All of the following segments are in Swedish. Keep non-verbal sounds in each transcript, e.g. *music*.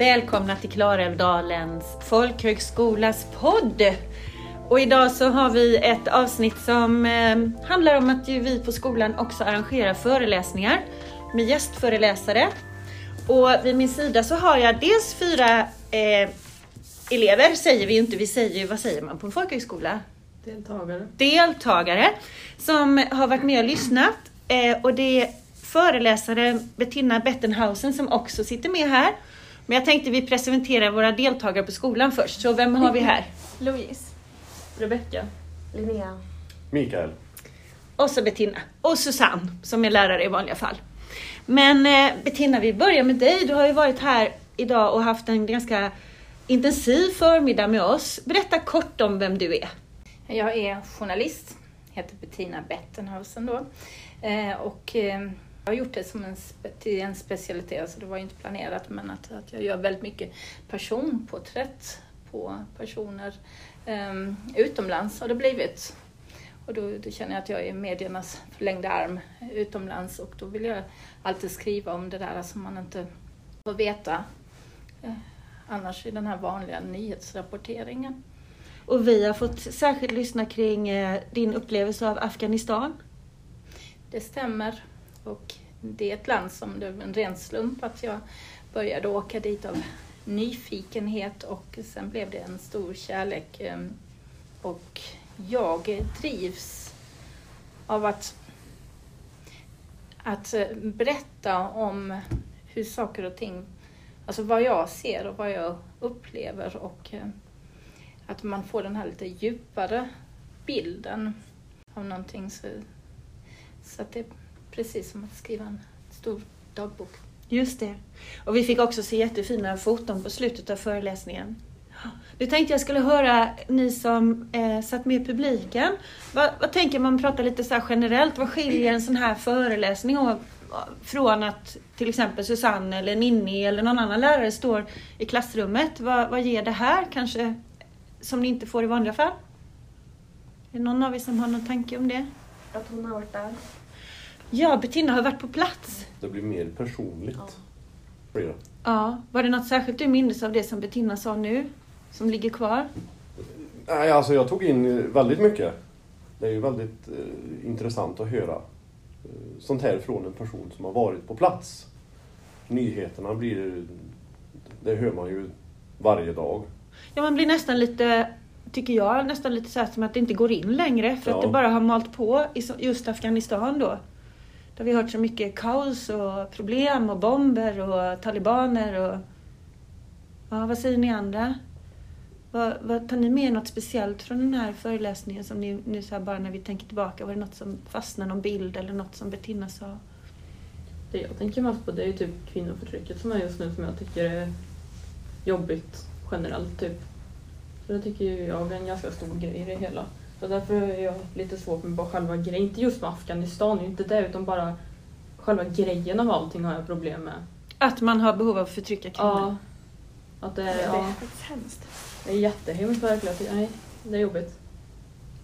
Välkomna till Klarälvdalens folkhögskolas podd. Och idag så har vi ett avsnitt som eh, handlar om att ju vi på skolan också arrangerar föreläsningar med gästföreläsare. Och vid min sida så har jag dels fyra eh, elever, säger vi inte, vi säger vad säger man på en folkhögskola? Deltagare. Deltagare som har varit med och lyssnat. Eh, och det är föreläsare Bettina Bettenhausen som också sitter med här. Men jag tänkte vi presenterar våra deltagare på skolan först. Så vem har vi här? *laughs* Louise. Rebecka. Linnea. Mikael. Och så Bettina. Och Susanne som är lärare i vanliga fall. Men eh, Bettina, vi börjar med dig. Du har ju varit här idag och haft en ganska intensiv förmiddag med oss. Berätta kort om vem du är. Jag är journalist, heter Bettina Bettenhausen då. Eh, och eh, har gjort det som en, till en specialitet, så det var inte planerat, men att, att jag gör väldigt mycket personporträtt på personer eh, utomlands har det blivit. Och då, då, känner jag att jag är mediernas förlängda arm utomlands och då vill jag alltid skriva om det där som man inte får veta eh, annars i den här vanliga nyhetsrapporteringen. Och vi har fått särskilt lyssna kring eh, din upplevelse av Afghanistan. Det stämmer. Och det är ett land som det var en ren slump att jag började åka dit av nyfikenhet och sen blev det en stor kärlek. Ehm, och jag drivs av att, att eh, berätta om hur saker och ting, alltså vad jag ser och vad jag upplever och eh, att man får den här lite djupare bilden av någonting. Så, så att det precis som att skriva en stor dagbok. Just det. Och vi fick också se jättefina foton på slutet av föreläsningen. Nu tänkte jag skulle höra ni som eh, satt med i publiken. Vad, vad tänker man prata lite så här generellt? Vad skiljer en sån här föreläsning och, från att till exempel Susanne eller Ninni eller någon annan lärare står i klassrummet? Vad, vad ger det här kanske som ni inte får i vanliga fall? Är det någon av er som har någon tanke om det? Att hon har varit där. Ja, Bettina har varit på plats. Det blir mer personligt. Ja. Ja, var det något särskilt du minns av det som Bettina sa nu? Som ligger kvar? Nej, alltså jag tog in eh, väldigt mycket. Det är ju väldigt eh, intressant att höra eh, sånt här från en person som har varit på plats. Nyheterna blir... Det hör man ju varje dag. Ja, man blir nästan lite, tycker jag, nästan lite så här som att det inte går in längre för att Ja. det bara har malt på i just Afghanistan då. Där vi har hört så mycket kaos och problem och bomber och talibaner och... Ja, vad säger ni andra? Vad, vad, tar ni med er något speciellt från den här föreläsningen som ni nu så här bara när vi tänker tillbaka, var det något som fastnade, någon bild eller något som Bettina sa? Det jag tänker mest på det är ju typ kvinnoförtrycket som är just nu som jag tycker är jobbigt generellt typ. Så det tycker ju jag är en ganska stor grej i det hela. Så därför är jag lite svårt med bara själva grejen, inte just med Afghanistan, det är inte det utan bara själva grejen av allting har jag problem med. Att man har behov av att förtrycka kvinnor? Ja. Att det, Det är ja, faktiskt hemskt. det är jättehemskt verkligen. Nej, det är jobbigt.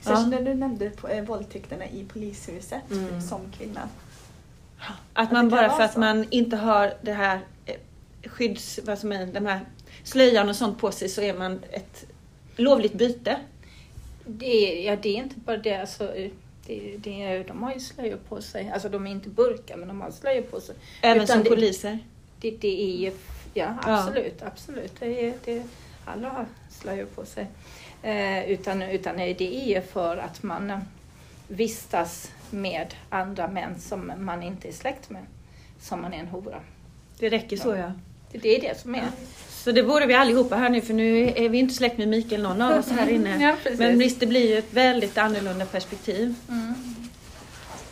Särskilt när du nämnde på, eh, våldtäkterna i polishuset Mm. som kvinna. Att man det bara för att så. man inte har det här eh, skydds... Vad som är, de här slöjan och sånt på sig så är man ett lovligt byte. Det är, ja, det är inte bara det. Alltså, det, det de har ju slöjor på sig. Alltså de är inte burkar, men de har slöjor på sig. Även Utan som det- poliser. Det, det är ju, ja Ja. absolut, absolut. Det är, det, alla har slöjor på sig. Eh, utan, utan det är ju för att man eh, vistas med andra män som man inte är släkt med. Som man är en hora. Det räcker så ja. Det, det är det som är. Så det borde vi allihopa här nu för nu är vi inte släkt med Mikael någon av oss här inne. *laughs* Ja. Men visst, det blir ju ett väldigt annorlunda perspektiv. Mm.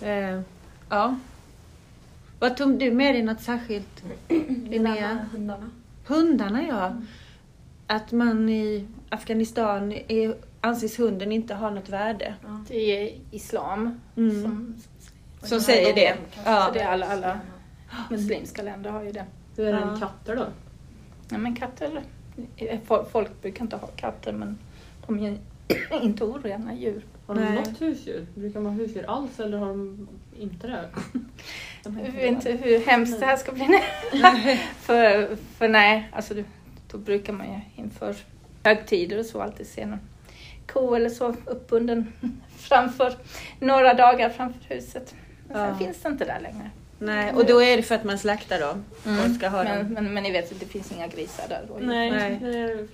Eh, ja. Vad tog du med dig något särskilt? *clears throat* Linnea? Hundarna. Hundarna ja. Att man i Afghanistan är, anses hunden inte ha något värde. Ja. Det är islam Mm. som, Som säger det. Ja. så det är alla, alla muslimska länder har ju det. Hur är det med katter då? Ja, men katter, eh, fol- folk brukar inte ha katter men de är *coughs* inte orena djur. Har de Nej. något husdjur? Brukar de ha husdjur alls eller har de inte det? *laughs* De Jag vet inte hur hemskt det här ska bli nu. *laughs* för, för nej, alltså då brukar man ju inför högtider och så alltid se någon ko eller så uppbunden *laughs* framför, några dagar framför huset. Men sen Ja. finns det inte där längre. Nej, och då är det för att man slaktar dem. Mm. Och ska ha men, dem. men, men ni vet, det finns inga grisar där. då. Nej.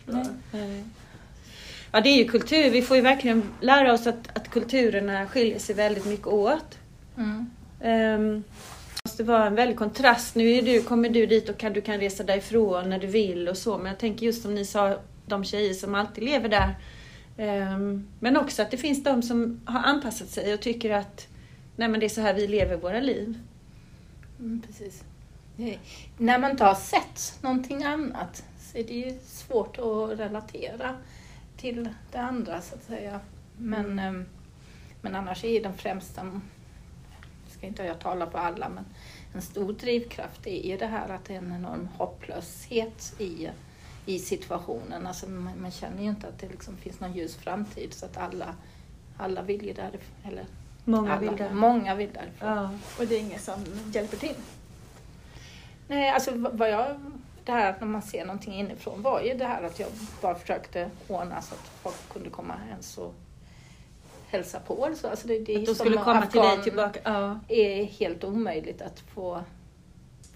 jag. Ja, det är ju kultur. Vi får ju verkligen lära oss att, att kulturerna skiljer sig väldigt mycket åt. Mm. Um, det måste vara en väldig kontrast. Nu är du, kommer du dit och kan, du kan resa därifrån när du vill och så. Men jag tänker just som ni sa, de tjejer som alltid lever där. Ehm, men också att det finns de som har anpassat sig och tycker att nej men det är så här vi lever våra liv. Mm, precis. När man inte har sett någonting annat så är det ju svårt att relatera till det andra så att säga. Men, ehm, men annars är den främsta, ska inte jag tala för alla, men en stor drivkraft är ju det här att det är en enorm hopplöshet i, i situationen. Alltså man, man känner ju inte att det liksom finns någon ljus framtid så att alla, alla vill ju därifrån. Eller Många alla, vill det. Många vill därifrån. Ja. Och det är ingen som hjälper till. Nej, alltså vad jag, det här när man ser någonting inifrån var ju det här att jag bara försökte ordna så att folk kunde komma ens och hälsa på. eller så. Alltså det, det är Att de skulle komma till dig tillbaka. Ja. är helt omöjligt att få,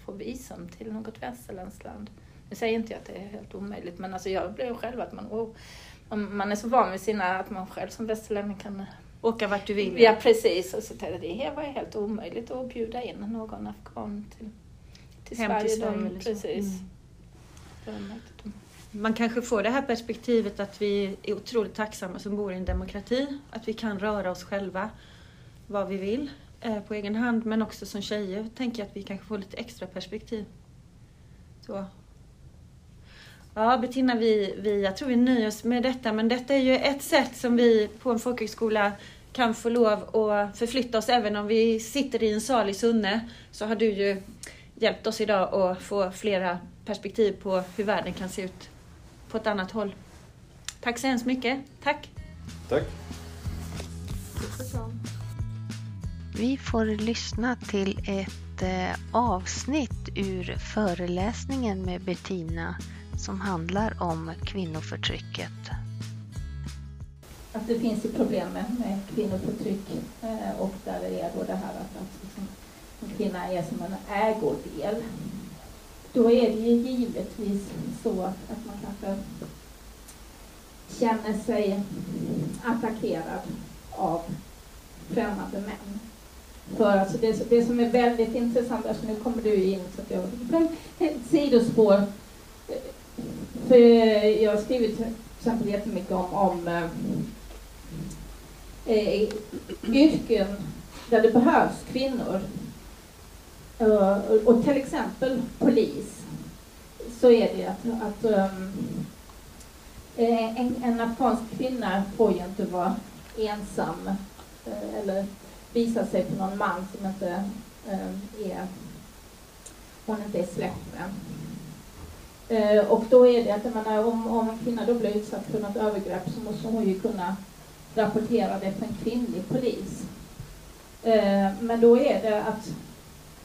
få visum till något västerländskt land. Nu säger inte jag att det är helt omöjligt, men alltså jag blev själv att man, oh, man- man är så van vid sina, att man själv som västerlänning kan Åka vart du vill. Ja precis, och så tänkte jag det var helt omöjligt att bjuda in någon afghan till, till Hem Sverige. till Sverige precis. Mm. Man kanske får det här perspektivet att vi är otroligt tacksamma som bor i en demokrati. Att vi kan röra oss själva vad vi vill eh, på egen hand. Men också som tjejer tänker jag att vi kanske får lite extra perspektiv. Så. Ja, Bettina, vi, vi, jag tror vi nöjer oss med detta. Men detta är ju ett sätt som vi på en folkhögskola kan få lov att förflytta oss. Även om vi sitter i en sal i Sunne så har du ju hjälpt oss idag att få flera perspektiv på hur världen kan se ut på ett annat håll. Tack så hemskt mycket. Tack! Tack. Vi får lyssna till ett eh, avsnitt ur föreläsningen med Bettina som handlar om kvinnoförtrycket. Att det finns ju problem med, med kvinnoförtryck eh, och där det är då det här att, att liksom, en kvinna är som en ägodel. Då är det ju givetvis så att, man kanske känner sig attackerad av främmande män. För alltså det, det som är väldigt intressant, alltså nu kommer du in så att jag... Men ett sidospår. För jag har skrivit till exempel jättemycket om, om eh, eh, yrken där det behövs kvinnor. Och, och till exempel polis. Så är det att, att um, en, en afghansk kvinna får ju inte vara ensam eller visa sig för någon man som inte eh, är hon inte är släkt med. Eh, och då är det att jag menar, om, om en kvinna då blir utsatt för något övergrepp så måste hon ju kunna rapportera det för en kvinnlig polis. Eh, men då är det att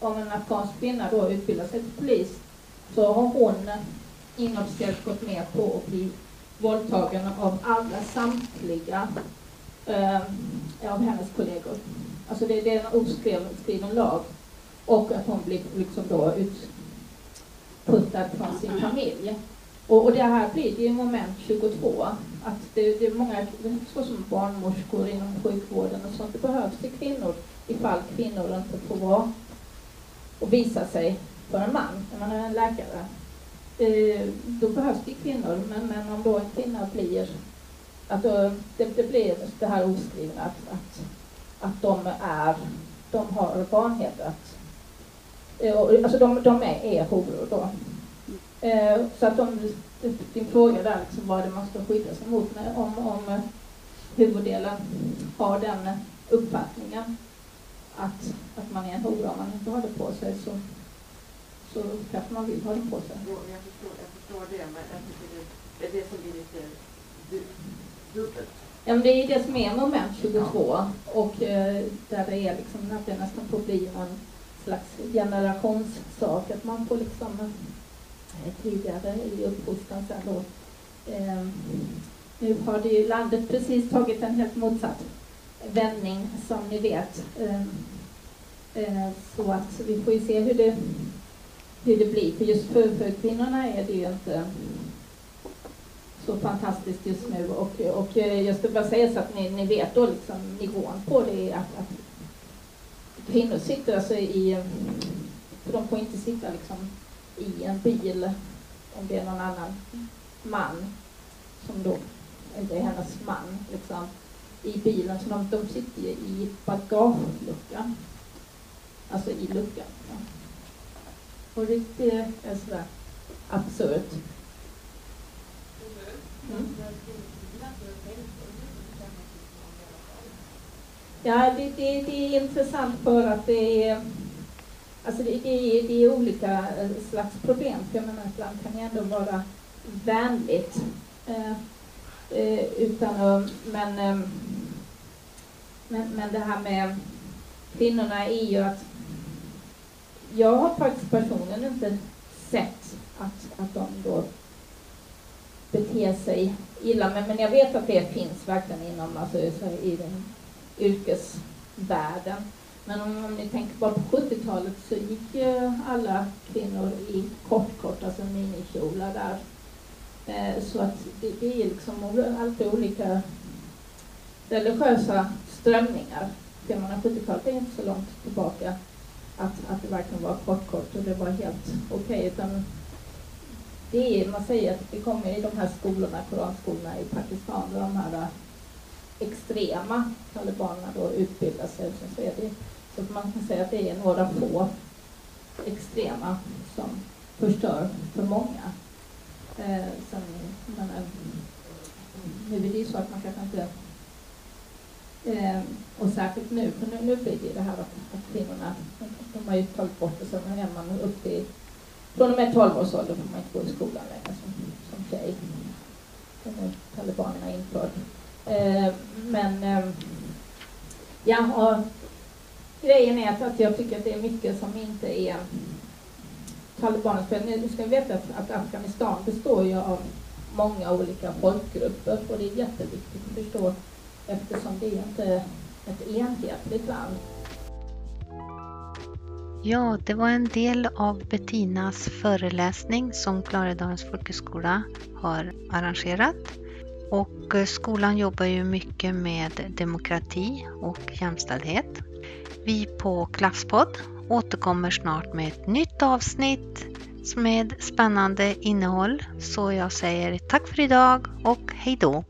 om en afghansk kvinna då utbildar sig till polis så har hon inofficiellt gått med på att bli våldtagen av alla samtliga eh, av hennes kollegor. Alltså det, det är en oskriven lag. Och att hon blir liksom då utputtad från sin familj. Och, och det här blir det ju moment 22. Att det, det är många, så som barnmorskor inom sjukvården och sånt, det behövs det kvinnor ifall kvinnor inte får vara och visa sig för en man, när man är en läkare. Eh, då behövs det kvinnor, men, men om då en kvinna blir, att då, det, det blir det här oskrivna att, att, att de är, de har vanhet att, alltså de, de är, är horor då. Eh, så att de, din fråga där, liksom, vad det man ska skydda sig mot, om, om eh, huvuddelen har den uppfattningen att, att man är en hora om man inte har det på sig så, så kanske man vill ha det på sig. Jo, jag förstår, jag förstår det, men jag tycker det, är det som blir lite du, dubbelt. Ja, men det är det som är moment 22 och eh, där det är liksom att det nästan får bli någon slags generationssak. Att man får liksom tidigare i uppfostran sen då eh, nu har det ju landet precis tagit en helt motsatt vändning som ni vet. Eh, eh, så att vi får ju se hur det, hur det blir. För just för, för kvinnorna är det ju inte så fantastiskt just nu. Och, och jag ska bara säga så att ni, ni vet då liksom nivån på det att, att kvinnor sitter alltså i, för de får inte sitta liksom i en bil om det är någon annan man som då inte är hennes man liksom i bilen. Så de, de sitter ju i bagageluckan. Alltså i luckan. Ja. Och det är sådär absurt. Mm. Ja, det, det, det, är intressant för att det är, alltså det, det, är, det är olika eh, slags problem. För jag menar, ibland kan det ändå vara vänligt. Eh, eh, utan men, eh, men, men det här med kvinnorna är ju att jag har faktiskt personligen inte sett att, att de då beter sig illa. Men, men jag vet att det finns verkligen inom alltså, i den yrkesvärlden. Men om, om ni tänker bara på 70-talet så gick ju alla kvinnor i kortkort, alltså minikjolar där. Eh, så att det, det är liksom alltid olika religiösa strömningar. Ser man 70-talet är inte så långt tillbaka att, att det verkligen var kortkort och det var helt okej. Okay, det är, man säger att det kommer i de här skolorna, koranskolorna i Pakistan, de här extrema talibanerna då utbildar sig. Så, är det, så att man kan säga att det är några få extrema som förstör för många. Eh, sen, men, eh, nu är det ju så att man kanske inte Eh, och särskilt nu, för nu, nu blir det det här att, att kvinnorna, de har ju tagit bort det, så är man upp till från och med 12 års ålder får man inte gå i skolan längre som, som tjej. Det har talibanerna infört. Eh, men eh, ja, och grejen är att, jag tycker att det är mycket som inte är talibanernas fel. nu ska vi veta att, att Afghanistan består ju av många olika folkgrupper och det är jätteviktigt att förstå eftersom det inte är ett enhetligt land. Ja, det var en del av Bettinas föreläsning som Klarälvdalens folkhögskola har arrangerat. Och eh, skolan jobbar ju mycket med demokrati och jämställdhet. Vi på Klasspodd återkommer snart med ett nytt avsnitt med spännande innehåll. Så jag säger tack för idag och hejdå!